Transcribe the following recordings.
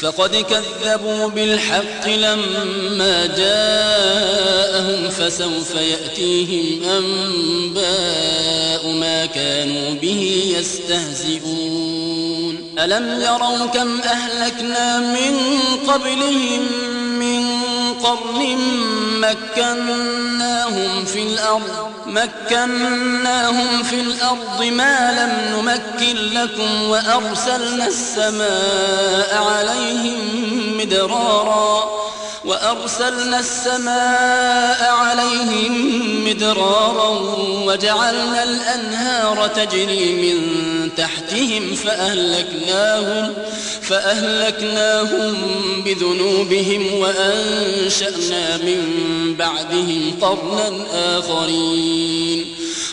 فقد كذبوا بالحق لما جاءهم فسوف يأتيهم أنباء ما كانوا به يستهزئون. ألم يروا كم أهلكنا من قبلهم قرن مكناهم في الأرض مكناهم في الأرض ما لم نمكن لكم وأرسلنا السماء عليهم مدرارا. وأرسلنا السماء عليهم مدرارا وجعلنا الأنهار تجري من تحتهم فأهلكناهم فأهلكناهم بذنوبهم وأنشأنا من بعدهم قرنا آخرين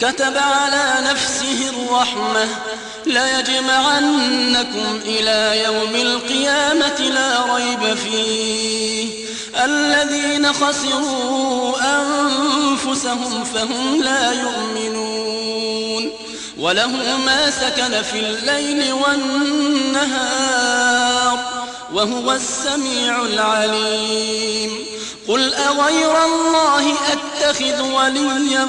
كتب على نفسه الرحمة ليجمعنكم إلى يوم القيامة لا ريب فيه. الذين خسروا أنفسهم فهم لا يؤمنون. وله ما سكن في الليل والنهار وهو السميع العليم. قل أغير الله أتخذ وليا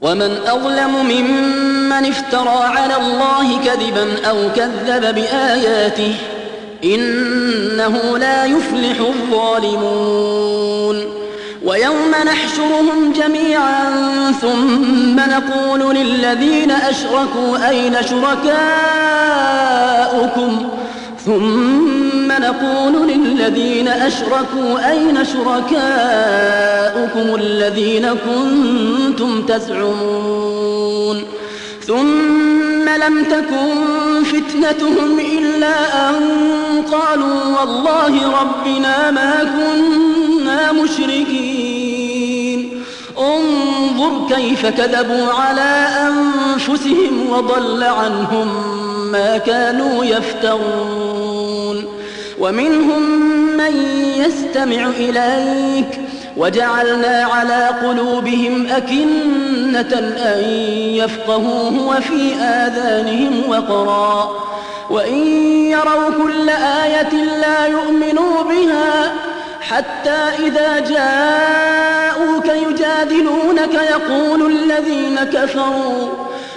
ومن أظلم ممن افترى على الله كذبا أو كذب بآياته إنه لا يفلح الظالمون. ويوم نحشرهم جميعا ثم نقول للذين أشركوا أين شركاؤكم؟ ثم نقول للذين أشركوا أين شركاؤكم الذين كنتم تزعمون ثم لم تكن فتنتهم إلا أن قالوا والله ربنا ما كنا مشركين. انظر كيف كذبوا على أنفسهم وضل عنهم ما كانوا يفترون. ومنهم من يستمع إليك. وجعلنا على قلوبهم أكنة أن يفقهوه وفي آذانهم وقرا. وإن يروا كل آية لا يؤمنوا بها حتى إذا جاءوك يجادلونك يقول الذين كفروا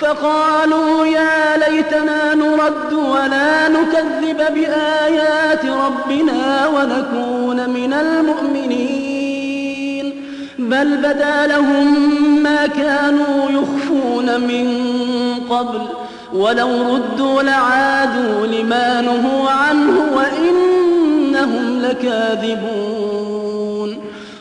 فقالوا يا ليتنا نرد ولا نكذب بآيات ربنا ونكون من المؤمنين. بل بدا لهم ما كانوا يخفون من قبل ولو ردوا لعادوا لما نهوا عنه وإنهم لكاذبون.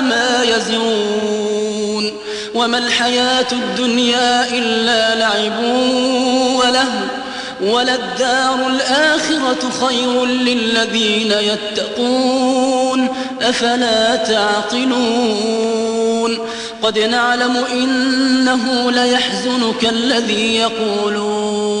ما يزرون وما الحياة الدنيا إلا لعب وله وللدار الآخرة خير للذين يتقون أفلا تعقلون قد نعلم إنه ليحزنك الذي يقولون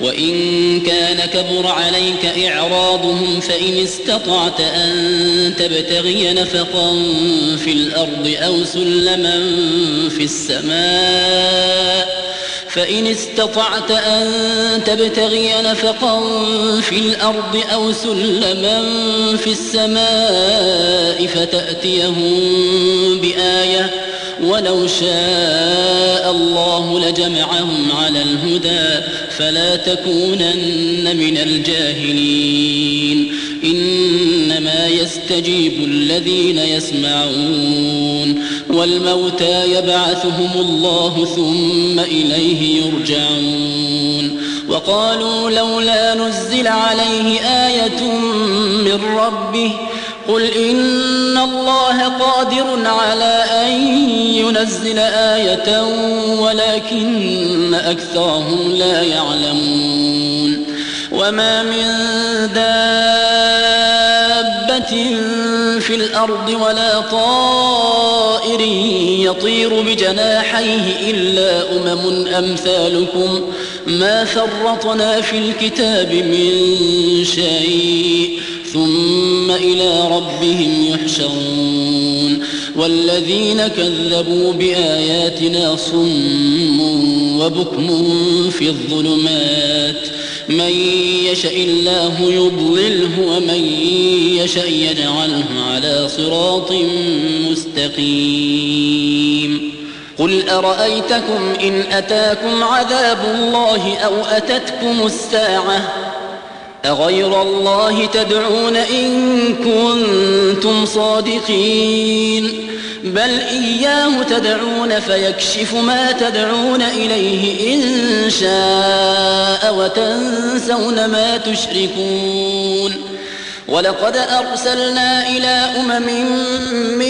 وإن كان كبر عليك إعراضهم فإن استطعت أن تبتغي نفقا في الأرض أو سلما في السماء فإن استطعت أن تبتغي نفقا في الأرض أو سلما في السماء فتأتيهم بآية ولو شاء الله لجمعهم على الهدى فلا تكونن من الجاهلين. إنما يستجيب الذين يسمعون والموتى يبعثهم الله ثم إليه يرجعون. وقالوا لولا نزل عليه آية من ربه قل إن الله قادر على أن ينزل آية ولكن أكثرهم لا يعلمون وما من دابة في الأرض ولا طائر يطير بجناحيه إلا أمم أمثالكم ما فرطنا في الكتاب من شيء ثم إلى ربهم يحشرون والذين كذبوا بآياتنا صم وبكم في الظلمات من يشاء الله يضلله ومن يشاء يجعله على صراط مستقيم قل أرأيتكم إن أتاكم عذاب الله أو أتتكم الساعة أغير الله تدعون إن كنتم صادقين؟ بل إياه تدعون فيكشف ما تدعون إليه إن شاء وتنسون ما تشركون. ولقد أرسلنا إلى أمم من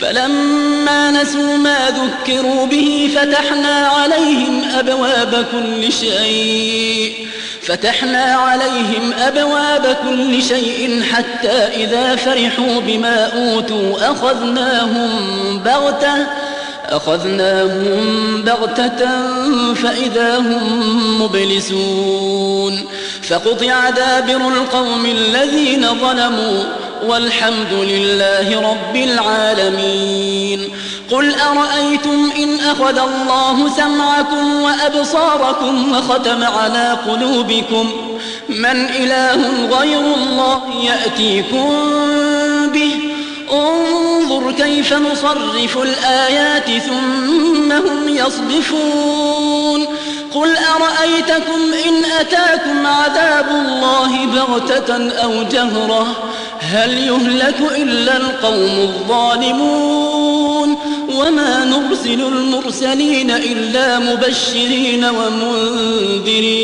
فلما نسوا ما ذكروا به فتحنا عليهم أبواب كل شيء. فتحنا عليهم أبواب كل شيء حتى إذا فرحوا بما أوتوا أخذناهم بغتة أخذناهم بغتة فإذا هم مبلسون. فقطع دابر القوم الذين ظلموا والحمد لله رب العالمين. قل أرأيتم إن أخذ الله سمعكم وأبصاركم وختم على قلوبكم؟ من إله غير الله يأتيكم به. انظر كيف نصرف الآيات ثم هم يصدفون. قل أرأيتكم إن أتاكم عذاب الله بغتة أو جهرة؟ هل يهلك إلا القوم الظالمون وما نرسل المرسلين إلا مبشرين ومنذرين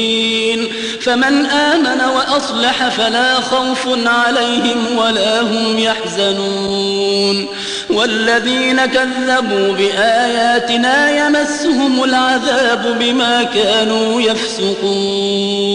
فمن آمن وأصلح فلا خوف عليهم ولا هم يحزنون والذين كذبوا بآياتنا يمسهم العذاب بما كانوا يفسقون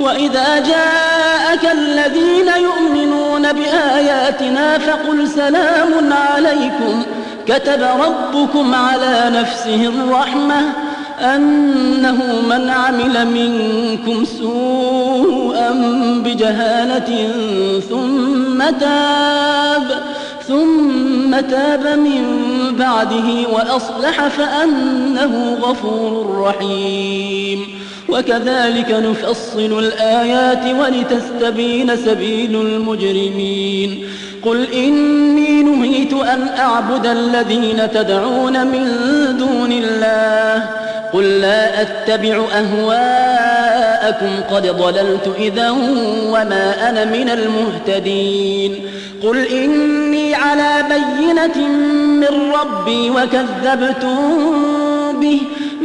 وإذا جاءك الذين يؤمنون بآياتنا فقل سلام عليكم. كتب ربكم على نفسه الرحمة أنه من عمل منكم سوءا بجهالة ثم تاب ثم تاب من بعده وأصلح فأنه غفور رحيم. وكذلك نفصل الآيات ولتستبين سبيل المجرمين. قل إني نهيت أن أعبد الذين تدعون من دون الله. قل لا أتبع أهواءكم قد ضللت إذا وما أنا من المهتدين. قل إني على بينة من ربي وكذبتم به.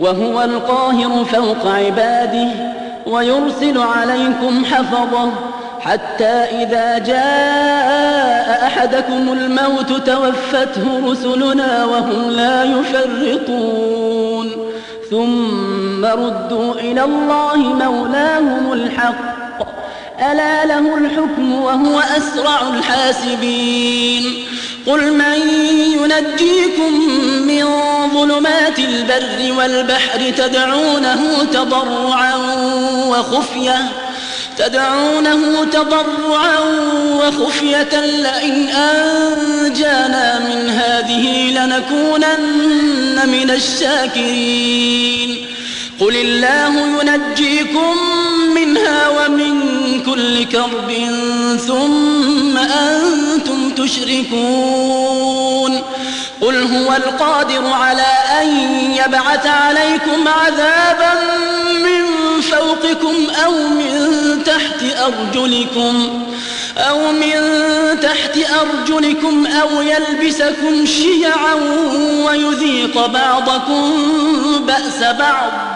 وهو القاهر فوق عباده ويرسل عليكم حفظه حتى إذا جاء أحدكم الموت توفته رسلنا وهم لا يفرطون. ثم ردوا إلى الله مولاهم الحق. ألا له الحكم وهو أسرع الحاسبين. قل من ينجيكم من ظلمات البر والبحر تدعونه تضرعا وخفية تدعونه تضرعا وخفية لئن أنجانا من هذه لنكونن من الشاكرين. قل الله ينجيكم منها ومن كل كرب ثم أنتم تشركون. قل هو القادر على أن يبعث عليكم عذابا من فوقكم أو من تحت أرجلكم أو من تحت أرجلكم أو يلبسكم شيعا ويذيق بعضكم بأس بعض.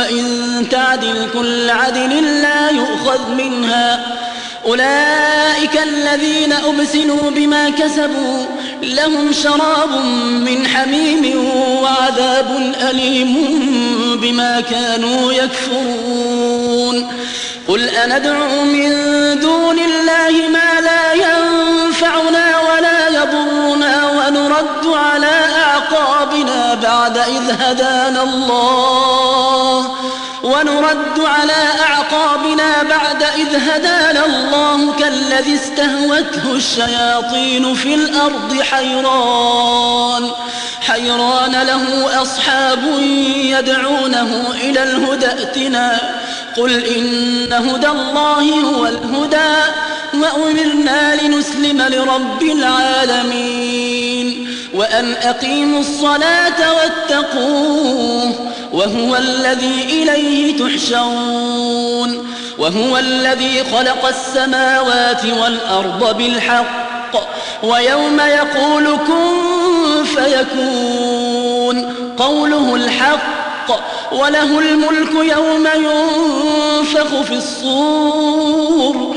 وإن تعدل كل عدل لا يؤخذ منها. أولئك الذين أبسلوا بما كسبوا لهم شراب من حميم وعذاب أليم بما كانوا يكفرون. قل أندعو من دون أعقابنا بعد إذ هدانا الله ونرد على أعقابنا بعد إذ هدانا الله كالذي استهوته الشياطين في الأرض حيران. حيران له أصحاب يدعونه إلى الهدى ائتنا. قل إن هدى الله هو الهدى وأمرنا لنسلم لرب العالمين. وأن أقيموا الصلاة واتقوه وهو الذي إليه تحشرون وهو الذي خلق السماوات والأرض بالحق ويوم يقول كن فيكون قوله الحق وله الملك يوم ينفخ في الصور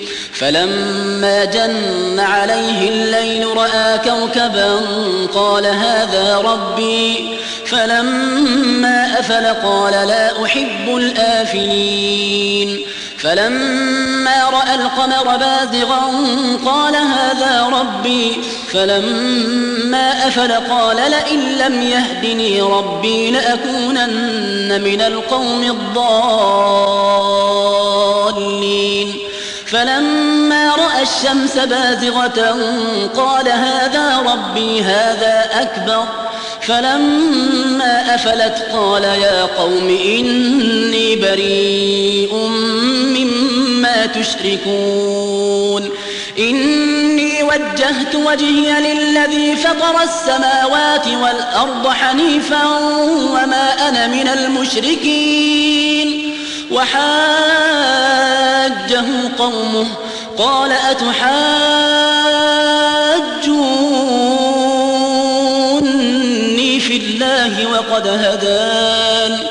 فلما جن عليه الليل رأى كوكبا قال هذا ربي فلما أفل قال لا أحب الآفلين. فلما رأى القمر بازغا قال هذا ربي. فلما أفل قال لئن لم يهدني ربي لأكونن من القوم الضالين. فلما الشمس بازغة قال هذا ربي هذا أكبر. فلما أفلت قال يا قوم إني بريء مما تشركون. إني وجهت وجهي للذي فطر السماوات والأرض حنيفا وما أنا من المشركين. وحاجه قومه قال أتحاجوني في الله وقد هدان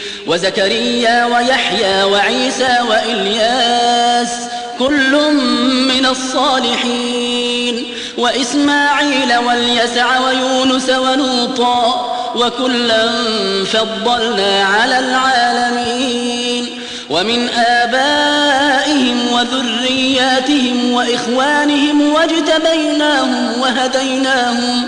وزكريا ويحيى وعيسى وإلياس كل من الصالحين وإسماعيل واليسع ويونس ولوطا وكلا فضلنا على العالمين ومن آبائهم وذرياتهم وإخوانهم واجتبيناهم وهديناهم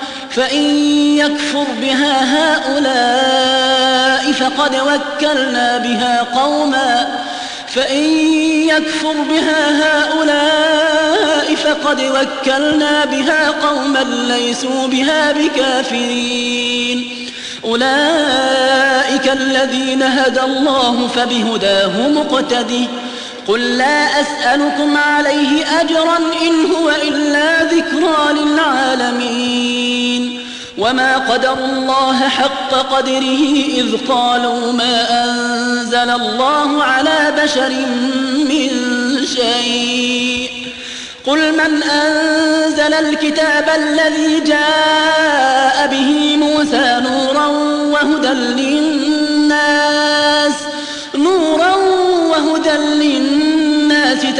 فإن يكفر بها هؤلاء فقد وكلنا بها قوما. فإن يكفر بها هؤلاء فقد وكلنا بها قوما ليسوا بها بكافرين. أولئك الذين هدى الله فبهداه مقتده. قل لا أسألكم عليه أجرا إن هو إلا ذكرى للعالمين. وما قدر الله حق قدره إذ قالوا ما أنزل الله على بشر من شيء. قل من أنزل الكتاب الذي جاء به موسى نورا وهدى للناس نورا وهدى للناس.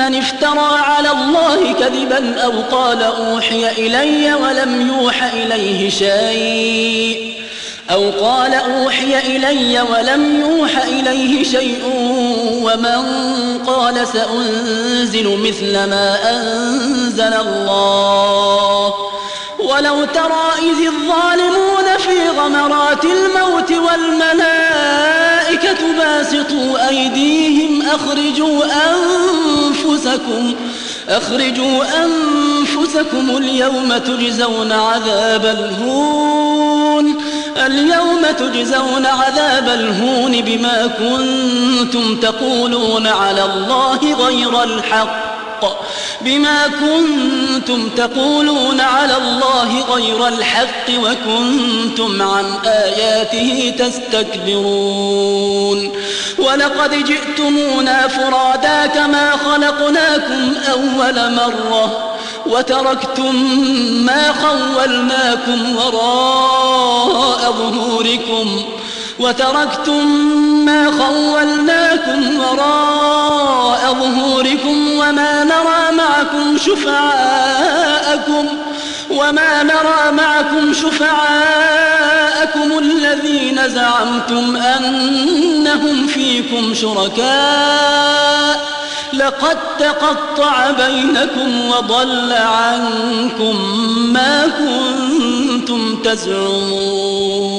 افترى على الله كذبا أو قال أوحي إلي ولم يوح إليه شيء أو قال أوحي إلي ولم يوح إليه شيء ومن قال سأنزل مثل ما أنزل الله ولو ترى إذ الظالمون في غمرات الموت والملائكة باسطوا أيديهم أخرجوا أنفسكم أخرجوا أنفسكم اليوم تجزون عذاب الهون اليوم تجزون عذاب الهون بما كنتم تقولون على الله غير الحق. الحق بما كنتم تقولون على الله غير الحق وكنتم عن آياته تستكبرون. ولقد جئتمونا فرادا كما خلقناكم أول مرة وتركتم ما خولناكم وراء ظهوركم. وتركتم ما خولناكم وراء ظهوركم وما نرى معكم شفعاءكم وما نرى معكم شفعاءكم الذين زعمتم أنهم فيكم شركاء. لقد تقطع بينكم وضل عنكم ما كنتم تزعمون.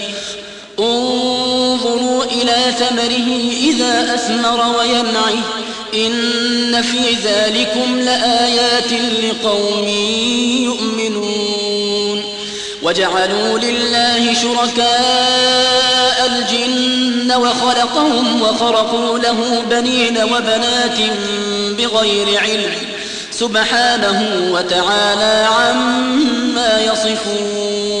انظروا إلى ثمره إذا أثمر وينعه إن في ذلكم لآيات لقوم يؤمنون. وجعلوا لله شركاء الجن وخلقهم وخرقوا له بنين وبنات بغير علم. سبحانه وتعالى عما يصفون.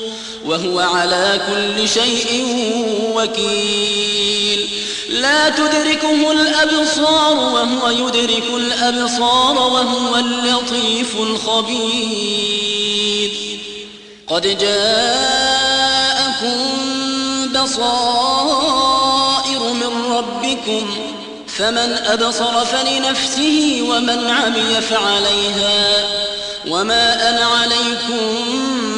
وهو على كل شيء وكيل. لا تدركه الأبصار وهو يدرك الأبصار وهو اللطيف الخبير. قد جاءكم بصائر من ربكم فمن أبصر فلنفسه ومن عمي فعليها وما أنا عليكم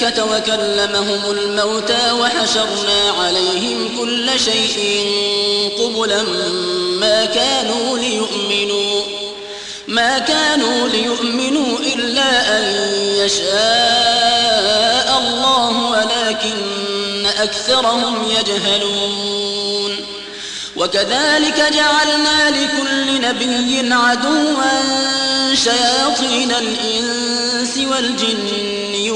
وكلمهم الموتى وحشرنا عليهم كل شيء قبلا ما كانوا ليؤمنوا ما كانوا ليؤمنوا إلا أن يشاء الله ولكن أكثرهم يجهلون وكذلك جعلنا لكل نبي عدوا شياطين الإنس والجن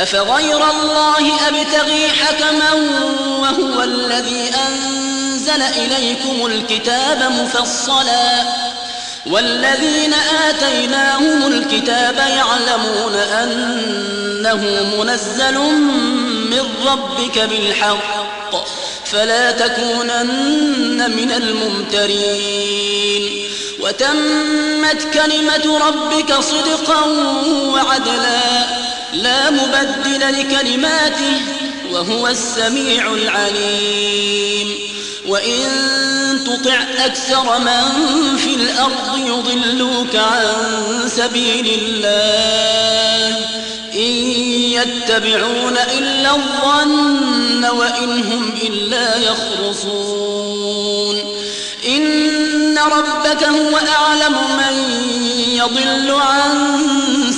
أفغير الله أبتغي حكما وهو الذي أنزل إليكم الكتاب مفصلا والذين آتيناهم الكتاب يعلمون أنه منزل من ربك بالحق فلا تكونن من الممترين وتمت كلمة ربك صدقا وعدلا لا مبدل لكلماته وهو السميع العليم. وإن تطع أكثر من في الأرض يضلوك عن سبيل الله. إن يتبعون إلا الظن وإن هم إلا يخرصون. إن ربك هو أعلم من يضل عن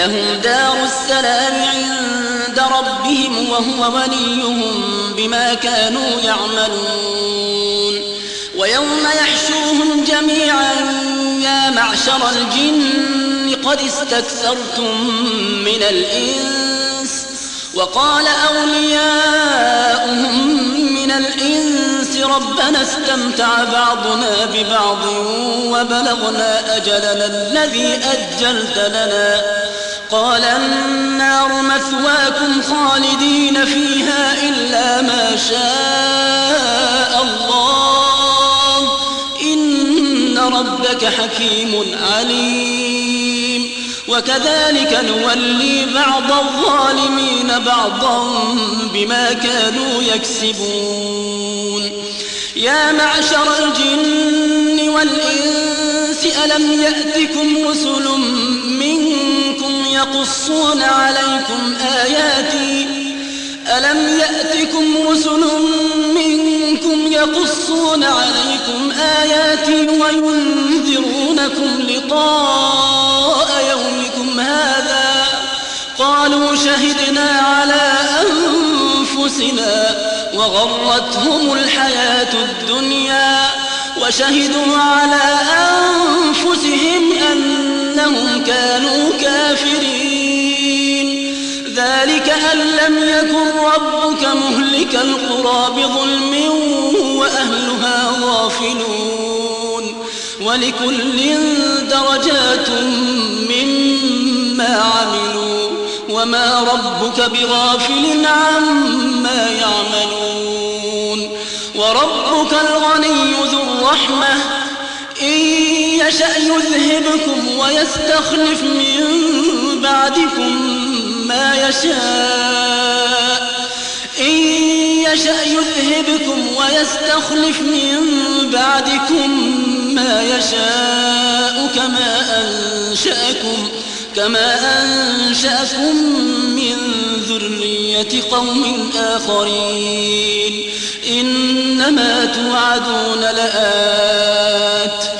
لهم دار السلام عند ربهم وهو وليهم بما كانوا يعملون. ويوم يحشوهم جميعا يا معشر الجن قد استكثرتم من الإنس. وقال أولياؤهم من الإنس ربنا استمتع بعضنا ببعض وبلغنا أجلنا الذي أجلت لنا. قال النار مثواكم خالدين فيها إلا ما شاء الله. إن ربك حكيم عليم. وكذلك نولي بعض الظالمين بعضا بما كانوا يكسبون. يا معشر الجن والإنس ألم يأتكم رسل منكم يقصون عليكم آياتي؟ ألم يأتكم رسل منكم يقصون عليكم آياتي وينذرونكم لقاء يومكم هذا؟ قالوا شهدنا على أنفسنا وغرتهم الحياة الدنيا وشهدوا على أنفسهم أنهم كانوا كافرين. ذلك أن لم يكن ربك مهلك القرى بظلم وأهلها غافلون. ولكل درجات مما عملوا وما ربك بغافل عما ما يعملون. وربك الغني ذو الرحمة. إن يشأ يذهبكم ويستخلف من بعدكم ما يشاء إن يشأ يذهبكم ويستخلف من بعدكم ما يشاء كما أنشأكم كما أنشأكم من ذرية قوم آخرين إنما توعدون لآت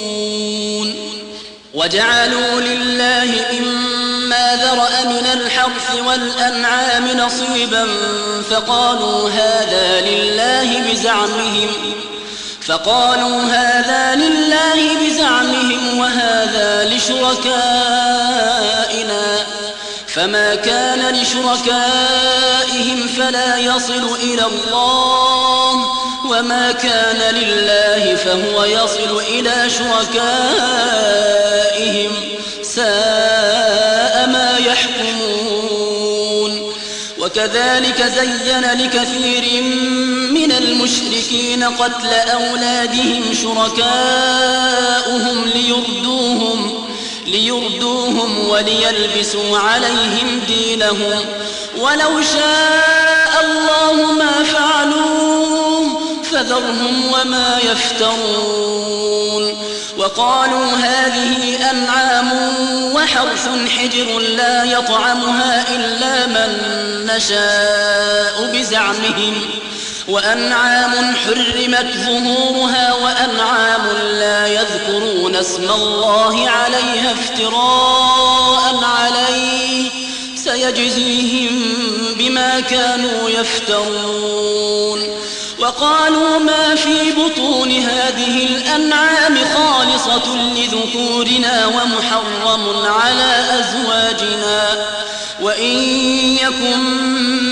وجعلوا لله مما ذرأ من الحرث والأنعام نصيبا فقالوا هذا لله بزعمهم فقالوا هذا لله بزعمهم وهذا لشركائنا فما كان لشركائهم فلا يصل إلى الله وما كان لله فهو يصل إلى شركائهم ساء ما يحكمون وكذلك زين لكثير من المشركين قتل أولادهم شركاؤهم ليردوهم ليردوهم وليلبسوا عليهم دينهم ولو شاء الله ما فعلوه فذرهم وما يفترون وقالوا هذه أنعام وحرث حجر لا يطعمها إلا من نشاء بزعمهم وأنعام حرمت ظهورها وأنعام لا يذكرون اسم الله عليها افتراء عليه. سيجزيهم بما كانوا يفترون. وقالوا ما في بطون هذه الأنعام خالصة لذكورنا ومحرم على أزواجنا. وإن يكن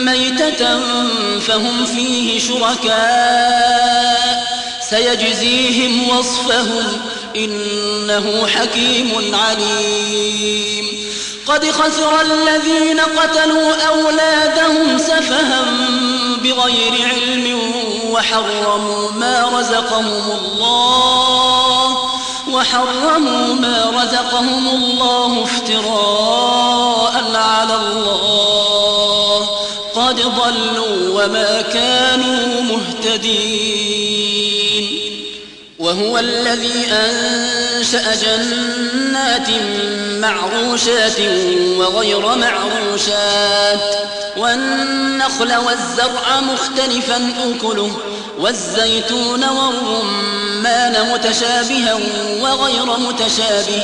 ميتة فهم فيه شركاء سيجزيهم وصفهم إنه حكيم عليم قد خسر الذين قتلوا أولادهم سفها بغير علم وحرموا ما رزقهم الله وحرموا ما رزقهم الله افتراء الله. قد ضلوا وما كانوا مهتدين. وهو الذي أنشأ جنات معروشات وغير معروشات. والنخل والزرع مختلفا أكله. والزيتون والرمان متشابها وغير متشابه.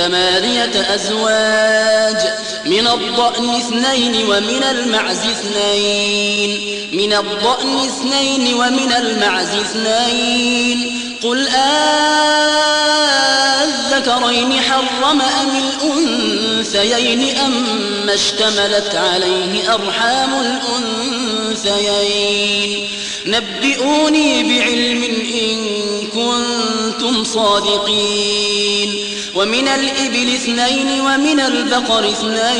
ثمانية أزواج من الضأن اثنين ومن المعز اثنين. من الضأن اثنين ومن المعز اثنين. قل أذكرين حرم أم الأنثيين أم اشتملت عليه أرحام الأنثيين. نبئوني بعلم إن كنتم صادقين. ومن الإبل اثنين ومن البقر اثنين.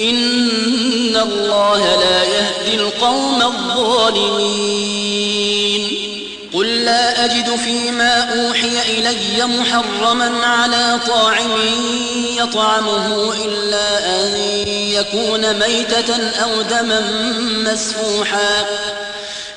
إن الله لا يهدي القوم الظالمين. قل لا أجد فيما أوحي إلي محرما على طاعم يطعمه إلا أن يكون ميتة أو دما مسفوحا.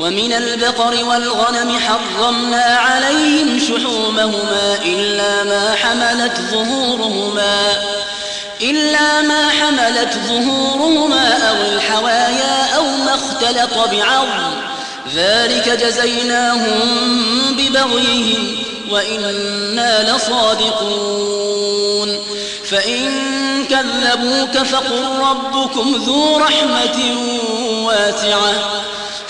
ومن البقر والغنم حرمنا عليهم شحومهما إلا ما حملت ظهورهما إلا ما حملت ظهورهما أو الحوايا أو ما اختلط بعظم. ذلك جزيناهم ببغيهم وإنا لصادقون. فإن كذبوك فقل ربكم ذو رحمة واسعة.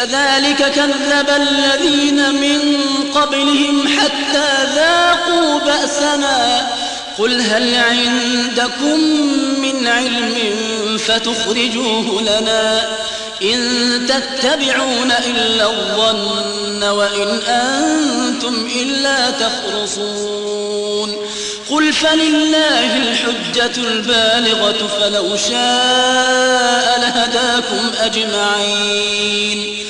كذلك كذب الذين من قبلهم حتى ذاقوا بأسنا. قل هل عندكم من علم فتخرجوه لنا إن تتبعون إلا الظن وإن أنتم إلا تخرصون. قل فلله الحجة البالغة فلو شاء لهداكم أجمعين.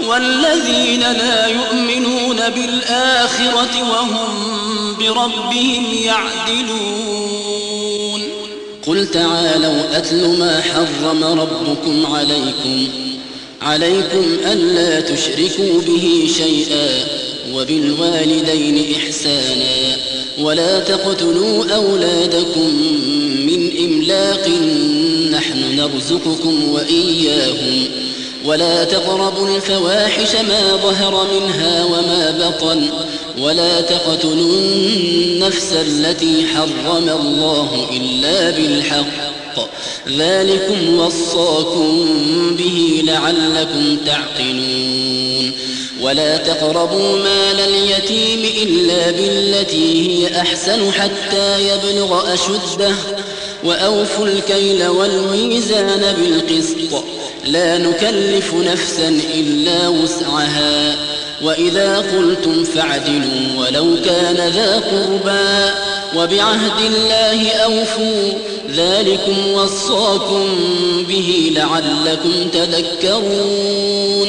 والذين لا يؤمنون بالآخرة وهم بربهم يعدلون. قل تعالوا أتل ما حرم ربكم عليكم. عليكم ألا تشركوا به شيئا وبالوالدين إحسانا. ولا تقتلوا أولادكم من إملاق. نحن نرزقكم وإياهم. ولا تقربوا الفواحش ما ظهر منها وما بطن ولا تقتلوا النفس التي حرم الله إلا بالحق. ذلكم وصاكم به لعلكم تعقلون. ولا تقربوا مال اليتيم إلا بالتي هي أحسن حتى يبلغ أشده وأوفوا الكيل والميزان بالقسط. لا نكلف نفسا إلا وسعها. وإذا قلتم فاعدلوا ولو كان ذا قربى وبعهد الله أوفوا ذلكم وصاكم به لعلكم تذكرون.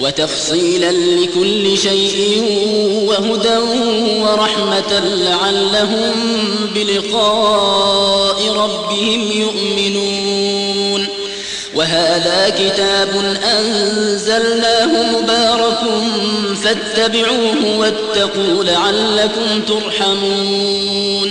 وتفصيلا لكل شيء وهدى ورحمة لعلهم بلقاء ربهم يؤمنون. وهذا كتاب أنزلناه مبارك فاتبعوه واتقوا لعلكم ترحمون.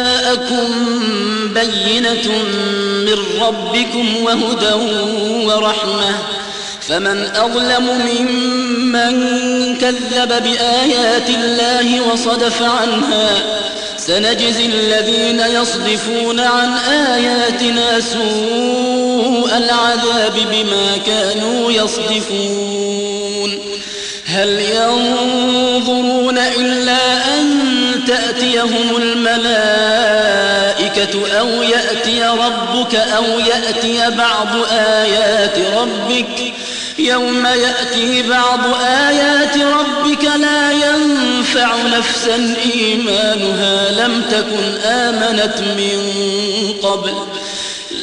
جاءكم بينة من ربكم وهدى ورحمة. فمن أظلم ممن كذب بآيات الله وصدف عنها سنجزي الذين يصدفون عن آياتنا سوء العذاب بما كانوا يصدفون. هل ينظرون إلا أن تأتيهم الملائكة أو يأتي ربك أو يأتي بعض آيات ربك يوم يأتي بعض آيات ربك لا ينفع نفسا إيمانها لم تكن آمنت من قبل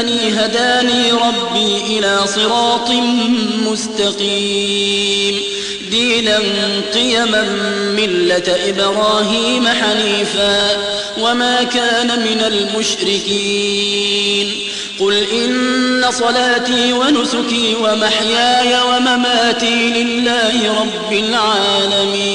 إنني هداني ربي إلى صراط مستقيم. دينا قيما ملة إبراهيم حنيفا وما كان من المشركين. قل إن صلاتي ونسكي ومحياي ومماتي لله رب العالمين.